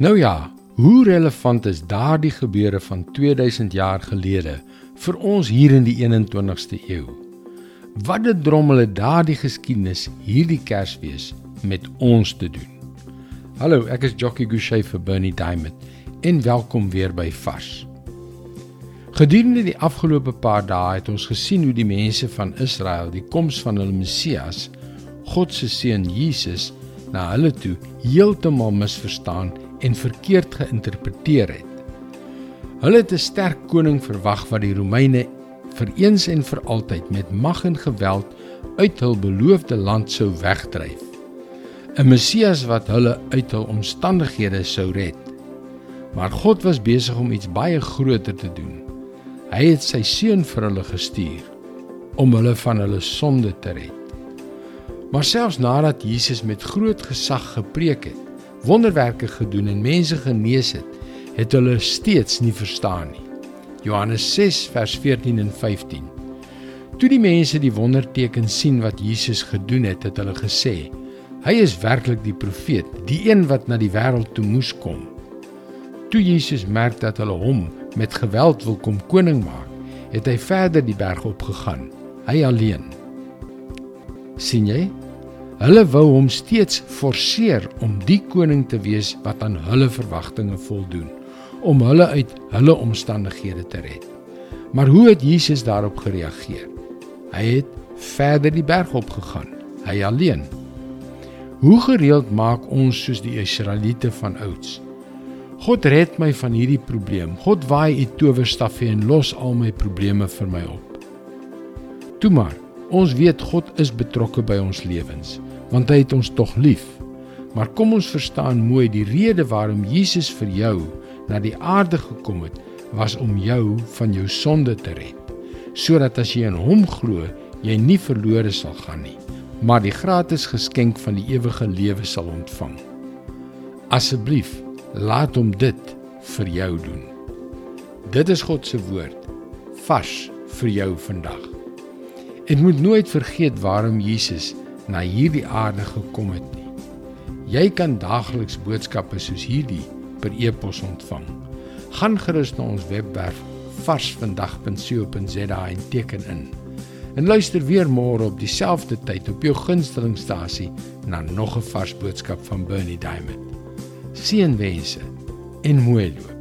Nou ja, hoe relevant is daardie gebeure van 2000 jaar gelede vir ons hier in die 21ste eeu? Wat het drommel het daardie geskiedenis hierdie Kersfees met ons te doen? Hallo, ek is Jockey Gouchee vir Bernie Diamond en welkom weer by Vars. Gedurende die afgelope paar dae het ons gesien hoe die mense van Israel die koms van hulle Messias, God se seun Jesus, na hulle toe heeltemal misverstaan en verkeerd geïnterpreteer het. Hulle het 'n sterk koning verwag wat die Romeine vir eens en vir altyd met mag en geweld uit hul beloofde land sou wegdryf. 'n Messias wat hulle uit hul omstandighede sou red. Maar God was besig om iets baie groter te doen. Hy het sy seun vir hulle gestuur om hulle van hulle sonde te red. Maar selfs nadat Jesus met groot gesag gepreek het, wonderwerke gedoen en mense genees het, het hulle steeds nie verstaan nie. Johannes 6 vers 14 en 15. Toe die mense die wonderteken sien wat Jesus gedoen het, het hulle gesê: "Hy is werklik die profeet, die een wat na die wêreld toe moes kom." Toe Jesus merk dat hulle hom met geweld wil kom koning maak, het hy verder die berg opgegaan, hy alleen. sien jy? Hulle wou hom steeds forceer om die koning te wees wat aan hulle verwagtinge voldoen, om hulle uit hulle omstandighede te red. Maar hoe het Jesus daarop gereageer? Hy het verder die berg opgegaan, hy alleen. Hoe gereeld maak ons soos die Israeliete van ouds? God red my van hierdie probleem. God waai u towerstafie en los al my probleme vir my op. Toe maar, ons weet God is betrokke by ons lewens want hy het ons tog lief. Maar kom ons verstaan mooi die rede waarom Jesus vir jou na die aarde gekom het, was om jou van jou sonde te red, sodat as jy in hom glo, jy nie verlore sal gaan nie, maar die gratis geskenk van die ewige lewe sal ontvang. Asseblief, laat hom dit vir jou doen. Dit is God se woord vars vir jou vandag. En moet nooit vergeet waarom Jesus na hierdie aarde gekom het nie. Jy kan daagliks boodskappe soos hierdie per e-pos ontvang. Gaan gerus na ons webwerf varsvandag.co.za en teken in. En luister weer môre op dieselfde tyd op jou gunstelingstasie na nog 'n vars boodskap van Bernie Diamond. Seënwense en mooi loop.